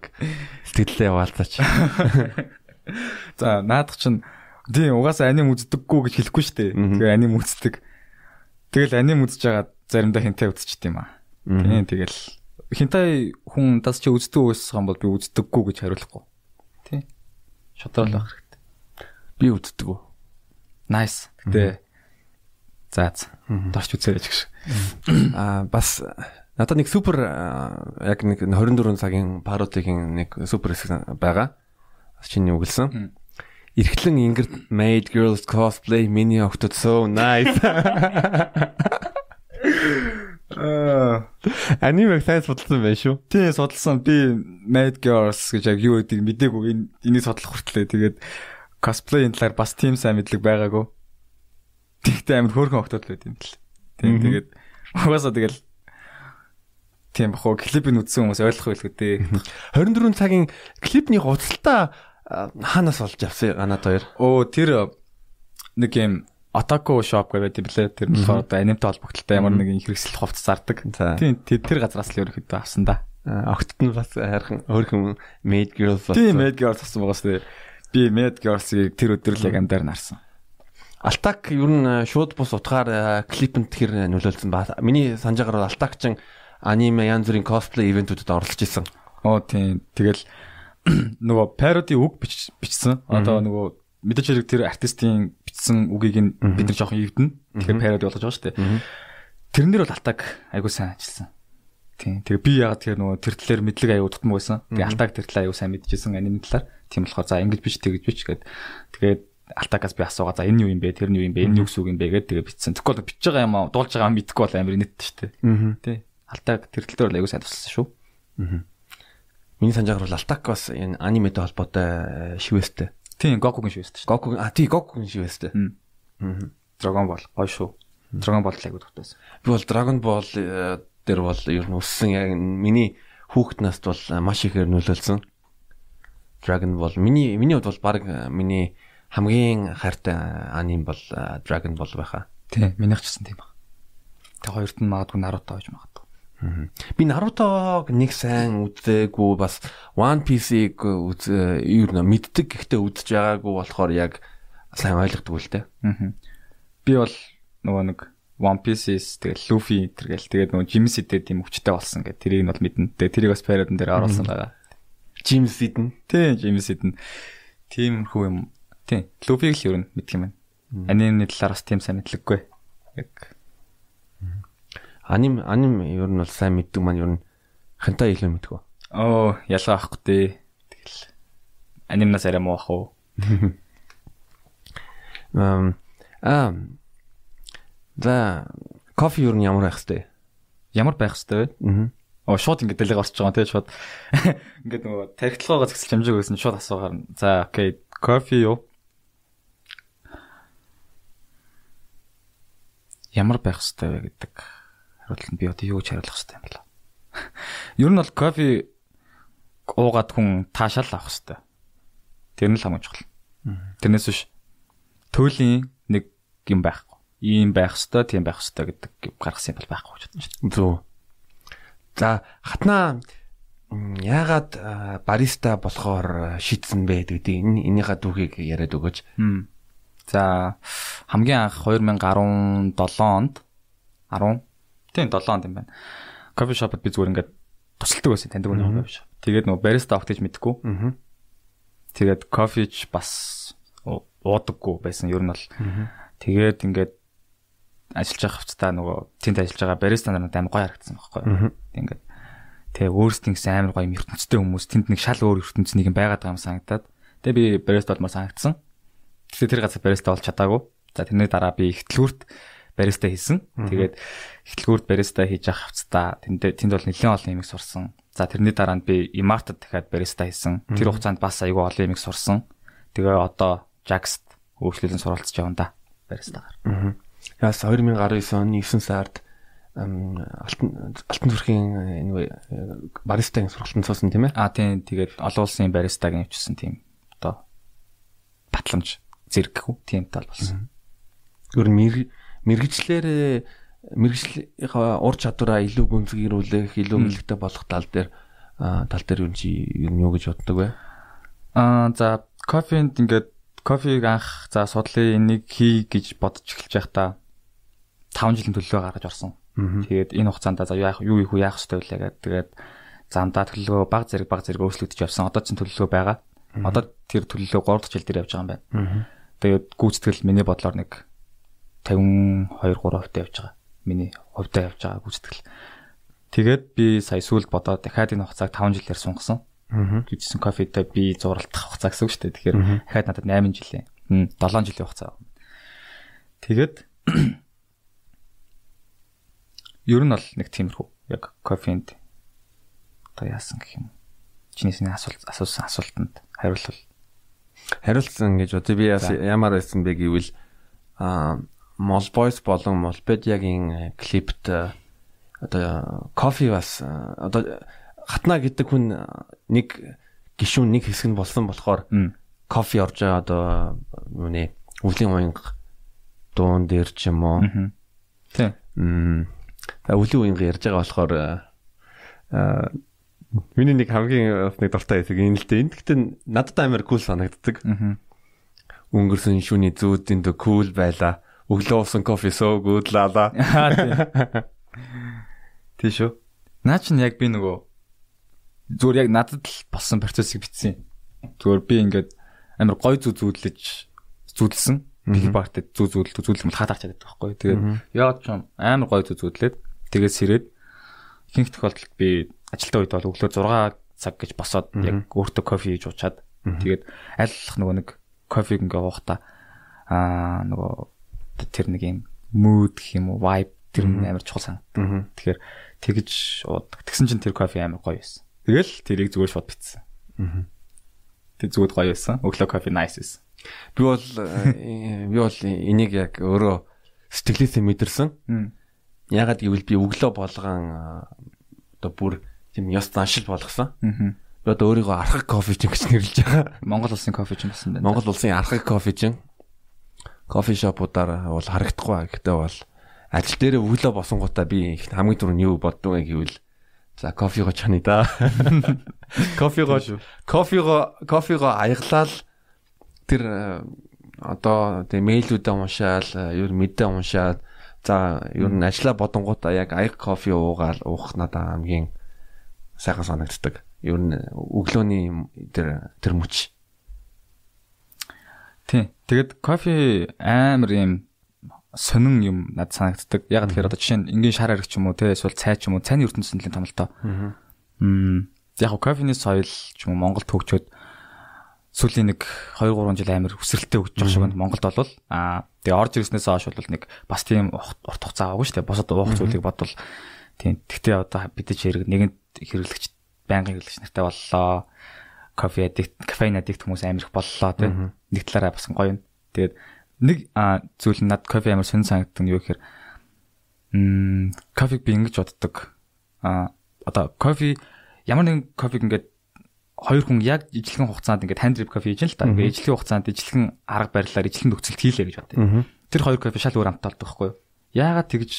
сэтгэлдээ яваалцаач. За наадах чинь тий угаасаа аним үздэггүй гэж хэлэхгүй шүү дээ. Тэгээ аним үздэг. Тэгэл аним үзэж байгаа заримдаа хэнтэй үзчихд юм аа. Тийм тэгэл хинтай хүн тас чи үздэг байсан бол би үздэггүй гэж хариулахгүй. Тий. Шодрол байх хэрэгтэй. Би үздэг үү? Nice. Гэтэ за за. Дорч үзээрэй гэж. Аа бас надад нэг супер яг нэг 24 цагийн пародигийн нэг супер хэсэг байгаа. Чиний үгэлсэн. Ирхлэн ингэрд made girls cosplay mini octot so nice. Анимыг сайн судалсан байх шүү. Тий, судалсан. Би Mad Girls гэж яг юу гэдгийг мдээгүй. Энэ энийг судлах хүртлээ. Тэгээд cosplay-ийн талаар бас тийм сайн мэдлэг байгаагүй. Тэгтээ амар хөөрхөн октод л байт юм бэл. Тийм тэгээд угаасаа тэгэл тийм бахуу клипийг үзсэн хүмүүс ойлгох байлгүй дээ. 24 цагийн клипний гуцалтаа хаанаас олж авсан ганаад хоёр. Оо тэр нэг юм Otaku shop гэдэг блэ. Тэр болохоор одоо анимтай холбогдлолтой ямар нэгэн хэрэгсэл хувцас зардаг. Тийм тэр газраас л ерөөхдөө авсан да. Огтд нь бас хайрхан өөрхөн Made Girls болсон. Тийм Made Girls болсон байгаа шүү дээ. Би Made Girls-ийг тэр өдөр л яг амдаар нарсан. Алтак ер нь шууд бус утгаар клипэнд тэр нөлөөлсөн ба. Миний санджаагаар Алтак ч аниме янз бүрийн cosplay ивентүүдэд оролцож исэн. Оо тийм. Тэгэл нөгөө parody үг бичсэн. Одоо нөгөө мэдээж хэрэг тэр артистийн бичсэн үгийг нь бид нар жоохон ивдэн. Тэгэхээр пароди болгож байгаа шүү дээ. Тэрнэр бол алтаг айгуу сайн ажилласан. Тийм. Тэгээ би яагаад тэр нөгөө тэр талаар мэдлэг аяу дутмаг байсан. Тэгээ алтаг тэр талаа аяу сайн мэдчихсэн аним талаар. Тийм болохоор за ингэж биш тэгж биш гэд. Тэгээд алтагаас би асуугаа за энэ юу юм бэ? Тэр нь юу юм бэ? Энэ юу гэсэн үг юм бэ гэд тэгээ бичсэн. Тэгэхгүй бол бичиж байгаа юм аа дуулж байгаа юм мэдэхгүй бол амар инээдтэй шүү дээ. Тий. Алтаг тэр тал дээр аяу сайн тусалсан шүү. Аа. Миний санджаагаар бол алтак бас энэ аниметэй холбоотой шивэстэй. Тийм, Гокугийн шүү. Гоку а тий Гокугийн шивэстэй. Аа. Dragon Ball гоё шүү. Dragon Ball айгуу дутайсан. Би бол Dragon Ball э, дээр бол ер нь өссөн яг миний хүүхэд наст бол маш ихээр нөлөөлсөн. Dragon Ball миний миний хувьд бол баг э, миний хамгийн хайртай аним бол э, Dragon Ball байхаа. Тий, минийх ч гэсэн тийм баг. Тэг хоёрт нь магадгүй Naruto гэж магадгүй. Би Нарутог нэг сайн үзээгүй бас One Piece-ийг үз юу нэ мэддэг гэхдээ үзэж байгаагүй болохоор яг сайн ойлгохгүй л дээ. Би бол нөгөө нэг One Piece-с тэгэл Luffy тэргээл тэгээд нөгөө Jim Sid тийм өвчтэй болсон гэх тэрийг нь бол мэднэ. Тэгээд тэрийг бас парадн дээр оруулсан байгаа. Jim Sid нь. Тийм, Jim Sid нь. Тийм хүү юм. Тийм. Luffy-г л юу мэдх юм байна. Анимны талаар бас тийм сайн мэдлэггүй. Яг Аним аним ер нь бол сайн мэддэг маань ер нь хантай илүү мэддэг. Оо, ялгаа авахгүй дээ. Тэгэл анимнаас арай муу ах уу. Эм аа За кофе юу ямар байх хэвтэй? Ямар байх хэвтэй вэ? Аа. Оо шууд ингэ дэлэг орч байгаа тийм шууд. Ингээд нөгөө тархитлагоогоо згсэл хэмжээг байсан шууд асуугаар. За окей. Кофе юу? Ямар байх хэвтэй вэ гэдэг нь би одоо юу гэж хариулах хэвтэй юм бэл. Ер нь бол кофе уугаад хүн таашаал авах хэвтэй. Тэр нь л хамгийн чухал. Тэрнээс биш төлөлийн нэг юм байхгүй. Ийм байх хэвтэй, тийм байх хэвтэй гэдэг гаргасан юм бол байхгүй гэж бодсон шүү дээ. Зөв. За хатнаа яагаад бариста болохоор шийдсэн бэ гэдэг энэ энийхээ түүхийг яриад өгөөч. За хамгийн анх 2017 онд 10 тийм 7 онд юм байна. Кофе шопод би зүгээр ингээд тусалдаг байсан таньдаг нэг кофе шоп. Тэгээд нөгөө бариста авах гэж мэдгүй. Аа. Тэгээд кофеч бас уудаггүй байсан. Ер нь бол тэгээд ингээд ажиллаж байгаа хувцастаа нөгөө тэнд ажиллаж байгаа бариста нар амар гоё харагдсан байхгүй. Ингээд тэгээ өөрсдийн гэсэн амар гоё ертөнцтэй хүмүүс тэнд нэг шал өөр ертөнц нэг байгаад байгаа юм санагдаад тэгээ би бариста болмоор санагдсан. Тэгсэн тэр газар бариста болж чадаагүй. За тэрний дараа би ихтлгүүрт бариста хийсэн. Тэгээд ихтлгүүрт бариста хийж авах хувцастаа тэнд тэнд бол нэлээд олон юмыг сурсан. За тэрний дараа нь би Imart дахиад бариста хийсэн. Тэр хугацаанд бас айгүй олон юмыг сурсан. Тэгээ одоо Jax-т өөрчлөлтөнд суралцж явна да баристагаар. Аа. Яас 2019 оны 9 сард алтан алтан зүрхийн энэ баристагийн сургалтанд суусан тийм ээ. Аа тийм тэгээд олон улсын баристагийн явчихсан тийм одоо батламж зэрэггүй тийм тал болсон. Гөр мэрэгчлэр мэрэгжлийн ур чадвараа илүү гүнзгийрүүлэх, илүү мэлэгтэй болох тал дээр тал дээр юу чи юу гэж боддог вэ? Аа за кофенд ингээд кофег анх за судлаа энийг хий гэж бодож эхэлж байхдаа 5 жилийн төлөвлөгөө гаргаж орсон. Тэгээд энэ хугацаанд за яах юу их яах хэрэгтэй вэ гэдэг. Тэгээд замдаа төлөвлөгөө баг зэрэг баг зэрэг өөрчлөгдөж явсан. Одоо ч төлөвлөгөө байгаа. Одоо тэр төлөвлөгөө 3 дахь жил дээр явж байгаа юм байна. Тэгээд гүйцэтгэл миний бодлоор нэг 52 3% явж байгаа. Миний хувьдаа явж байгаа гүйцэтгэл. Тэгээд би сая сүүлд бодоод дахиад энэ хугацааг 5 жилээр сунгасан. Гэвчсэн кофетэй би зуралтах хугацаа гэсэн үг шүү дээ. Тэгэхээр дахиад надад 8 жилийн 7 жилийн хугацаа. Тэгээд ер нь бол нэг тиймэрхүү яг кофенд одоо яасан гэх юм. Чинийсний асуулт асуусан асуултанд хариулвал хариулсан гэж одоо би ямар байсан бэ гэвэл а Молбойс болон Молпедиагийн клипт одоо кофе бас одоо хатна гэдэг хүн нэг гişүүн нэг хэсэг нь болсон болохоор кофе орж байгаа одоо юу нэ өвлийн уянга дуун дээр ч юм уу тийм Өлийн уянга ярьж байгаа болохоор аа миний нэг хамгийн нэг дуртай хэсэг энэ л дээ. Энд гэхдээ надад амар кул санагддаг. Өнгөрсөн шүний зүүдийн дэ кул байла. Өглөө уусан кофе so good лала. Тийш үү. Наа чин яг би нөгөө зүгээр яг надад л болсон процессыг бичсэн. Зүгээр би ингээд амар гой зүү зүүдлэж зүүдэлсэн. Би багт зүү зүүдэл зүүдэл мэл хатаарч чаддаг байхгүй. Тэгээд яад ч амар гой зүү зүүдлээд Тэгээд сэрээд ихэнх тохиолдолд би ажилтаа үед бол өглөө 6 цаг гэж босоод яг өөртөө кофе хийж уучаад тэгээд аль нөгөө нэг кофег ингээ уухта аа нөгөө тэр нэг юм mood гэх юм уу vibe тэр амар чухал санагдав. Тэгэхээр тэгж уудаг. Тэгсэн чинь тэр кофе амар гоё байсан. Тэгэл тэрийг зүгээр шууд битсэн. Тэг зүгд гоё байсан. Өглөө кофе nice байсан. Би бол э, би бол энийг яг өөрөө сэтгэлээсээ мэдэрсэн. Ягаад гэвэл би өглөө болгон одоо бүр тийм ёс заншил болгосон. Би одоо өөрийгөө архаг кофе ч гэж нэрлэж байгаа. Монгол улсын кофе ч болсон байна. Монгол улсын архаг кофе ч кофе шопуудаар бол харагдахгүй. Гэхдээ бол ажил дээр өглөө босонгуудаа би хамгийн түрүү нь юу боддог вэ гэвэл за кофего чаны да. Кофего кофего кофего аяглал тэр одоо тийм мэйлүүдээ уншаал, ер мэдээ уншаад За ер нь ажилла бодонгуудаа яг аяг кофе уугаал уух надаа хамгийн сайхан санагддаг. Ер нь өглөөний тэр тэр мөч. Тий. Тэгэд кофе амар юм сонин юм над санагддаг. Яг тэгэхээр одоо жишээ нь энгийн шар ариг ч юм уу те эсвэл цай ч юм уу цайны ертөнцийн томлолтоо. Аа. Мм. Яг кофений соёл ч юм уу Монголд хөгжөөд сүүлийн нэг 2 3 жил амар өсрэлттэй өгч байгаа шиг байна. Монголд бол аа тэгээ орж ирснээс хойш бол нэг бас тийм урт хугацаа аваагүй шүү дээ. Босод уух зүйлийг бодвол тийм. Тэгтээ одоо бид ч хэрэг нэгэнт хэрэглэгч байнгын хэрэглэгч нартай боллоо. Кофе аддикт, кофеин аддикт хүмүүс амар их боллоо тийм. Нэг талаараа бас гоё юм. Тэгээд нэг зүйл над кофе амар сонир санагддаг нь юу гэхээр м кофег би ингэж боддог. А одоо кофе ямар нэгэн кофег ингээд хоёр хүн яг ижлэгэн хугацаанд ингээд hand drip кофе хийж л та. Ингээд ижлэгэн хугацаанд ижлэгэн арга барилаар ижлэгэн нөхцөлд хийлээ гэж бодъё. Тэр хоёр кофе шал өөр амттай болдог байхгүй юу? Яагаад тэгж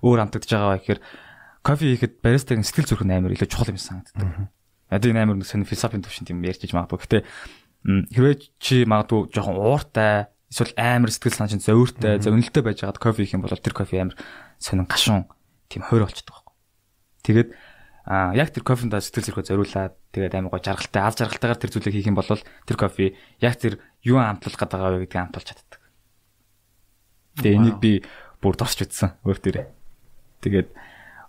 өөр амтагдж байгаа вэ гэхээр кофе хийхэд баристагийн сэтгэл зүрх нь амар илүү чухал юм санагддаг. Одоо энэ амар сонир философийн төвшин тийм ярьж магадгүй. Гэхдээ хэрвээ чи магадгүй жоохон ууртай эсвэл амар сэтгэл санаа чинь зовиртой, зовнилтой байж байгаад кофе их юм бол тэр кофе амар сонин гашуун тийм хойр болчихдог байхгүй. Тэгээд а яг тэр кофенда сэтгэл зөрхөө зориулаад тэгээд амар гоо жаргалтай, ал жаргалтайгаар тэр зүйлийг хийх юм бол тэр кофе яг тэр юу амтлах гэдэг байгаа вэ гэдгийг амтулж чаддаг. Тэгээ энийг би бүр тосч үтсэн өөр төрөө. Тэгээд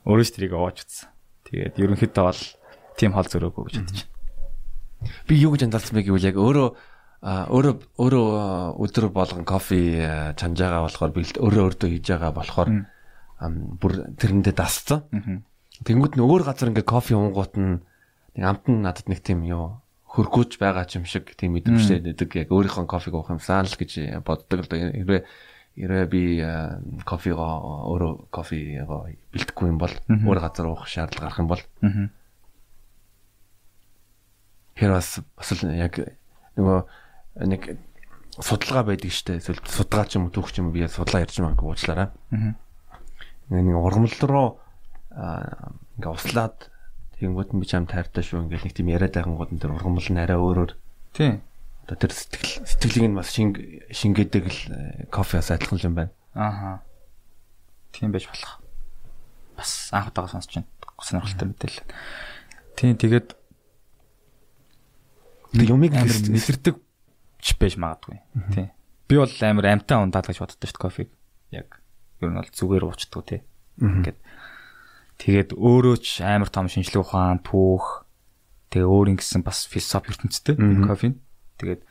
өөрөө ч тэрийг оож үтсэн. Тэгээд ерөнхийдөө бол тийм хол зөрөөгөө гэж бодож байна. Би юу гэж анзаарсан бэ гэвэл яг өөрөө өөрөө өөрөө өдөр болгон кофе чанж байгаа болохоор би өөрөө өөртөө хийж байгаа болохоор бүр тэрэндээ дасцсан. Тэнгүүд нь өөр газар ингээ кофе уунгууд нь амт нь надад нэг тийм юу хөргөөж байгаа юм шиг тийм мэдрэмжтэй нэдэг яг өөрийнхөө кофег уух юмсан л гэж боддог л да. Хэрвээ хэрвээ би кофего өөрөө кофего бэлтгэхгүй юм бол өөр газар уух шаардлага гарах юм бол Тэр бас бас л яг нөгөө нэг судалгаа байдаг штэ. Эсвэл судалгаа ч юм уу түүх ч юм уу би судлаа ярьж магадгүй уучлаарай. Аа. Нэг ургамал руу ингээ услаад тэгэнгүүт нь би чам тайртай шүү ингээл нэг тийм яриад байгангууд тэр ургамал нь арай өөрөөр. Тийм. Одоо тэр сэтгэл сэтгэлийг нь бас шинг шингээдэг л э, кофеас адилхан юм байна. Ааха. Тийм байж болох. Бас анх удаага сонсч байна. Сонирхолтой мэдээлэл. Тийм тэгээд Тэг юмыг амар мэдэрдэг ч байж магадгүй. Тий. Би бол амар амтаа ундаад гэж боддог шүү кофег. Яг ер нь бол зүгээр уучдаг тий. Ингээд тэгээд өөрөө ч амар том шинжлэх ухаан, түүх тэгээ өөр ингэсэн бас философи ертөнцтэй кофе. Тэгээд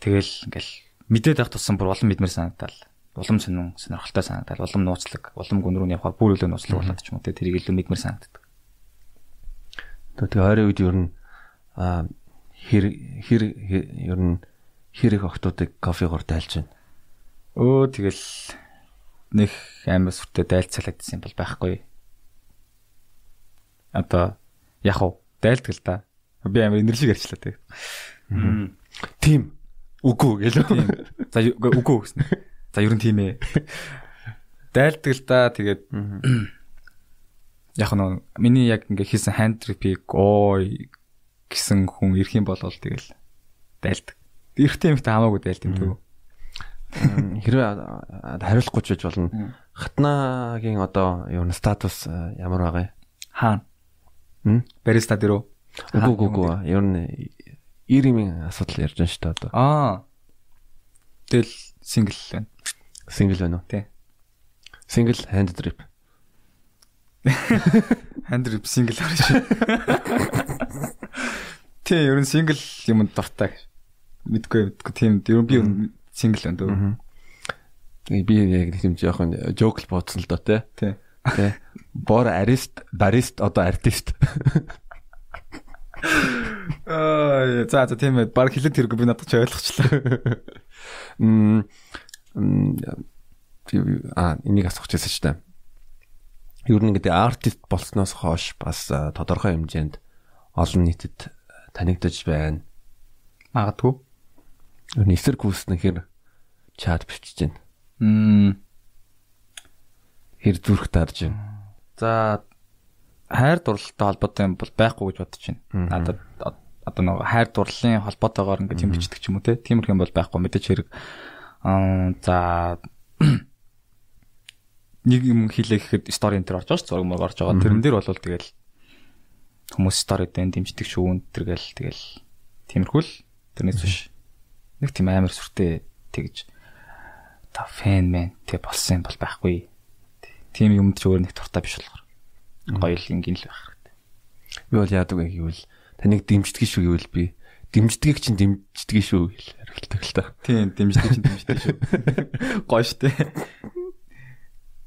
тэгэл ингээл мэдээд байх тусам бүр улам мэдмэр санагдал. Улам сонин сонирхолтой санагдал, улам нууцлаг, улам гүн рүү явахаар бүр илүү нууцлаг болоод ч юм уу тэ тэрийг илүү мэдмэр санагддаг. Тэгээ ойрын үед ер нь аа хэр хэр ер нь хэр их октоодыг кофегоор дайлж байна. Өө тэгэл нэг амар сүртэй дайлцаалагдсан юм бол байхгүй. Одоо яг уу дайлдаг л да. Би амар инэрлэг ярьчлаа тэг. Тийм. Үгүй гэлөө. Тийм. За үгүй гэсэн. За ер нь тийм ээ. Дайлдаг л да тэгээд яг нь миний яг ингээ хийсэн ханд трипийг ой гэсэн хүн ирэх юм бол тэгэл дайлдаг. Ирэхтэй юмтай хамаагүй дайлт юм дөө. Хэрвээ хариулахгүй ч байж болно. Хатнагийн одоо юу н статус ямар байгаа юм? Хаана? М? Бариста дээр үү? Үгүй үгүй. Ер нь ирэмийн асуудал ярьж байна шүү дээ одоо. Аа. Тэгэл сингл байна. Сингл байна уу? Тий. Сингл hand drip. Hand drip сингл харж. Тий, ер нь сингл юм дуртай. Мэдгүй мэдгүй тийм ер нь би сингл байна дөө. Би яг тийм жоохон жокл бодсон л доо те. Тий. Тэ. Бор арист, барист одоо артист. Аа, за за тийм ээ. Баг хэлээд хэрэггүй би надад ч ойлгочлаа. Мм а энийг асуух гэсэн ч та. Ер нь гэдэг артист болсноос хойш бас тодорхой хэмжээнд олон нийтэд танигдаж байна. Магадгүй. Нь эсрэг гүйснэхээр чат бичиж байна. Мм. Хэр зүрх дарж байна. За хайр дурлалтай холбоотой юм бол байхгүй гэж бодож байна. Надад одоо нэг хайр дурлалын холбоотойгоор ингээд юм бичдэг ч юм уу те. Тиймэрхүү юм бол байхгүй мэдээж хэрэг. Аа за нэг юм хийлээ гэхэд стори энэ төр орж байгаа ш зураг мөр орж байгаа. Тэрэн дээр бол тэгэл хүмүүс стори дээр дэмждэг шүү тэргээл тэгэл тиймэрхүү л тэрнээс биш. Нэг тийм амар сүртэй тэгж та фэн мэн тэг болсон юм бол байхгүй. Тийм юмд ч өөр нэг туртаа биш болохоор. Гоё л ингийн л байх хэрэгтэй. Би бол яадаг вэ гэвэл таныг дэмждэг шүү гэвэл би дэмждгийг чинь дэмждэг шүү гэж хариулдаг л та. Тийм дэмждэг чинь дэмждэг шүү. Гоё штэ.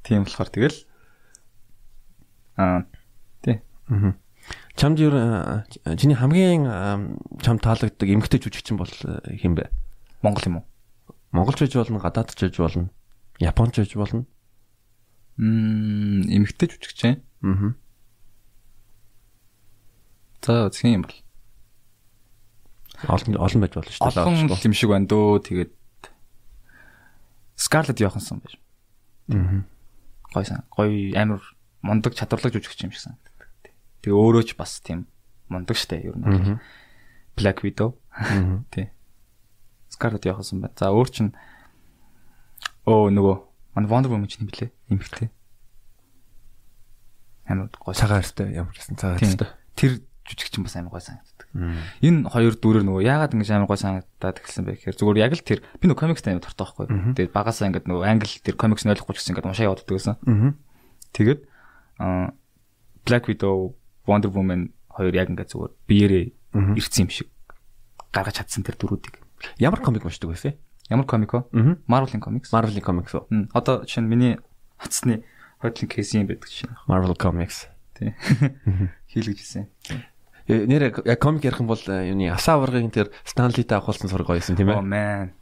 Тийм болохоор тэгэл аа тий. Аа Чамд юу чиний хамгийн чам таалагддаг эмгтэй жүжигчин бол хэм бэ? Монгол юм уу? Монголч байж болно, гадаадч байж болно, японч байж болно. Мм, эмгтэй жүжигчин. Аа. За, зэх юм бол. Олон олон байж болно шүү дээ. Олон юм шиг байна дөө. Тэгээд Scarlett Johansson байж. Аа. Гой сан. Гой амар мундаг чадварлаг жүжигч юм шиг сан. Тэгээ өөрөө ч бас тийм мундаг штэ ер нь. Black Widow. Тий. Scarlett Johansson байна. За өөр чин оо нөгөө манай Wonder Woman чинь юм блэ? Имхтэй. Амар гой цагаан арьстай ямар гэсэн цагаан арьстай. Тэр жүжигчин бас амар гой санагддаг. Энэ хоёр дүрээр нөгөө яагаад ингэж амар гой санагдаад эхэлсэн бэ гэхээр зүгээр яг л тэр би нөгөө комикстай амар дуртай байхгүй. Тэгээд багасаа ингээд нөгөө англи тэр комикс нь ойлгохгүй ч гэсэн ингээд уншаа явуулдаг гэсэн. Тэгээд Black Widow, Wonder Woman хоёр яг ингээд зүгээр биеэрээ ирсэн юм шиг гаргаж чадсан тэр дүрүүдийг. Ямар комик уншдаг байсан? Ямар комик вэ? Marvel-ийн комикс. Marvel-ийн комикс уу? Одоо жишээ нь миний хацсны хойдлын кейс юм байдаг жишээ. Marvel Comics. Тий. Хийлгэж ирсэн. Нэр яг комик ярих юм бол юуны асаа аваргын тэр Stanley-тэй авахулсан зураг гоёсэн тийм ээ. Oh man.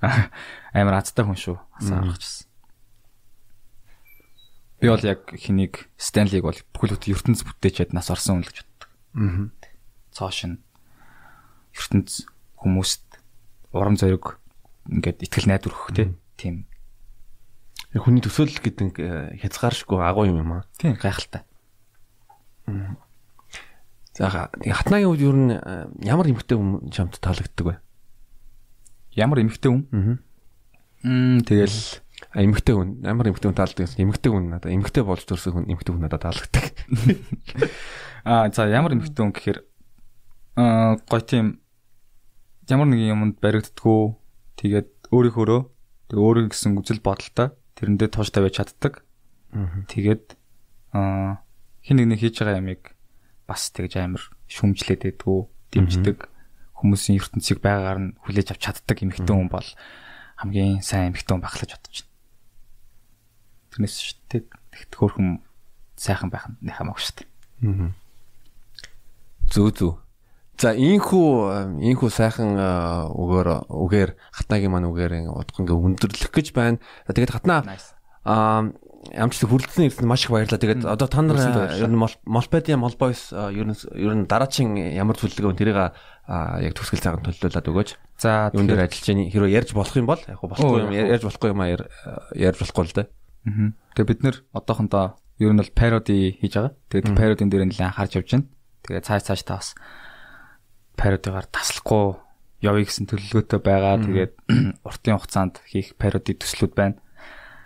Амар азтай хүн шүү. Асаа авахчихсан. Би бол яг хэнийг Stanley-г бол бүхэл бүтэн ертөнц бүтээчээд нас орсон хүн л гэж боддог. Аа. Цоош нь ертөнц хүмүүст урам зориг ингээд итгэл найдвар өгөх тийм хүний төсөөлөл гэдэг хязгааршгүй агуу юм юм аа. Тийм гайхалтай. За хатнагийн үед юу н ямар эмхтэй хүн чамд таалагддаг вэ? Ямар эмхтэй хүн? Аа. Мм тэгэл эмхтэй хүн ямар эмхтэй хүн таалагддаг гэсэн. Эмхтэй хүн надад эмхтэй болж төрсөн хүн эмхтэй хүн надад таалагддаг. Аа за ямар эмхтэй хүн гэхээр аа гоё тийм ямар нэгэн юмд баригддгүү. Тэгээд өөрийнхөөрөө тэг өөрийн гэсэн үзэл бодолтой. Тэрэндээ тууштай байж чаддаг. Тэгээд аа хин нэг нэг хийж байгаа ямиг бас тэгж амар шүмжлээд байдгүй дэмждэг. Хүмүүсийн ертөнцийг байгаагаар нь хүлээж авч чаддаг эмэгтэй хүн бол хамгийн сайн эмэгтэй хүн баглаж бодож байна. Тэрнээс шүү дээ. Тэгт хөөрхөн сайхан байх нь хамаагүй шүү дээ. Зүү зүү. За ийхүү ийхүү сайхан үгээр үгээр хатнагийн маань үгээр удах ингээ өндөрлөх гэж байна. Тэгээд хатнаа аа ямч хүрэлцэн ирсэн маш их баярлалаа. Тэгээд одоо та нар ер нь Молпедиа Молбойс ер нь ер нь дараагийн ямар төлөвлөгөө тэрийг яг төгсгөл цагаан төлөвлөлээд өгөөч. За юун дээр ажиллаж яах хэрвээ ярьж болох юм бол яг болохгүй юм ярьж болохгүй юм ярьж болохгүй л да. Аа. Тэгээд бид нэр одоохондоо ер нь бол пароди хийж байгаа. Тэгээд пародин дээр нэлээд анхаарч явж байна. Тэгээд цааш цааш та бас пародигаар таслахгүй явъя гэсэн төлөвлөгөөтэй байгаа. Тэгээд уртын хугацаанд хийх пароди төслүүд байна.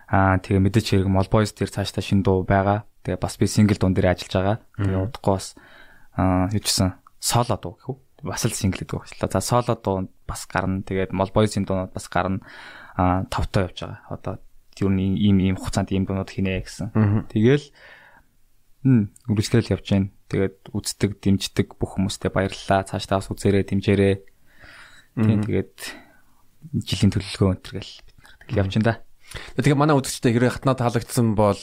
Аа тэгээ мэдээч хэрэг Molboys дээр цаашдаа шин дуу байгаа. Тэгээ бас би сингл дуун дээр ажиллаж байгаа. Тэгээ удахгүй бас аа хийжсэн соло дуу гэх үү? Бас л сингл дуу ажиллаа. За соло дуу бас гарна. Тэгээд Molboys-ийн дуунууд бас гарна. Аа тавтай явж байгаа. Одоо юу нэг ийм ийм хугацаанд ийм дуунууд хийнэ гэсэн. Тэгээл м үргэлжлэл явж байна. Тэгээд үздэг, дэмждэг бүх хүмүүстээ баярлалаа. Цаашдаа бас үзээрэй, дэмжээрэй. Тийм тэгээд жилийн төлөвлөгөө өнтер гэл бид нар тэгэл явж байна да. Тэгээ манай үзэгчтэй хэрэг хатнаа таалагдсан бол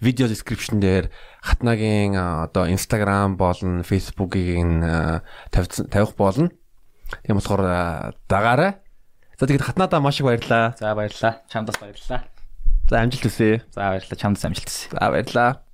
видео description дээр хатнагийн одоо Instagram болон Facebook-ийг тавих болно. Тийм болохоор дагаарай. За тэгээд хатнаадаа маш их баярлалаа. За баярлалаа. Чамд бас баярлалаа. За амжилт хүсье. За баярлалаа. Чамд амжилт хүсье. За баярлалаа.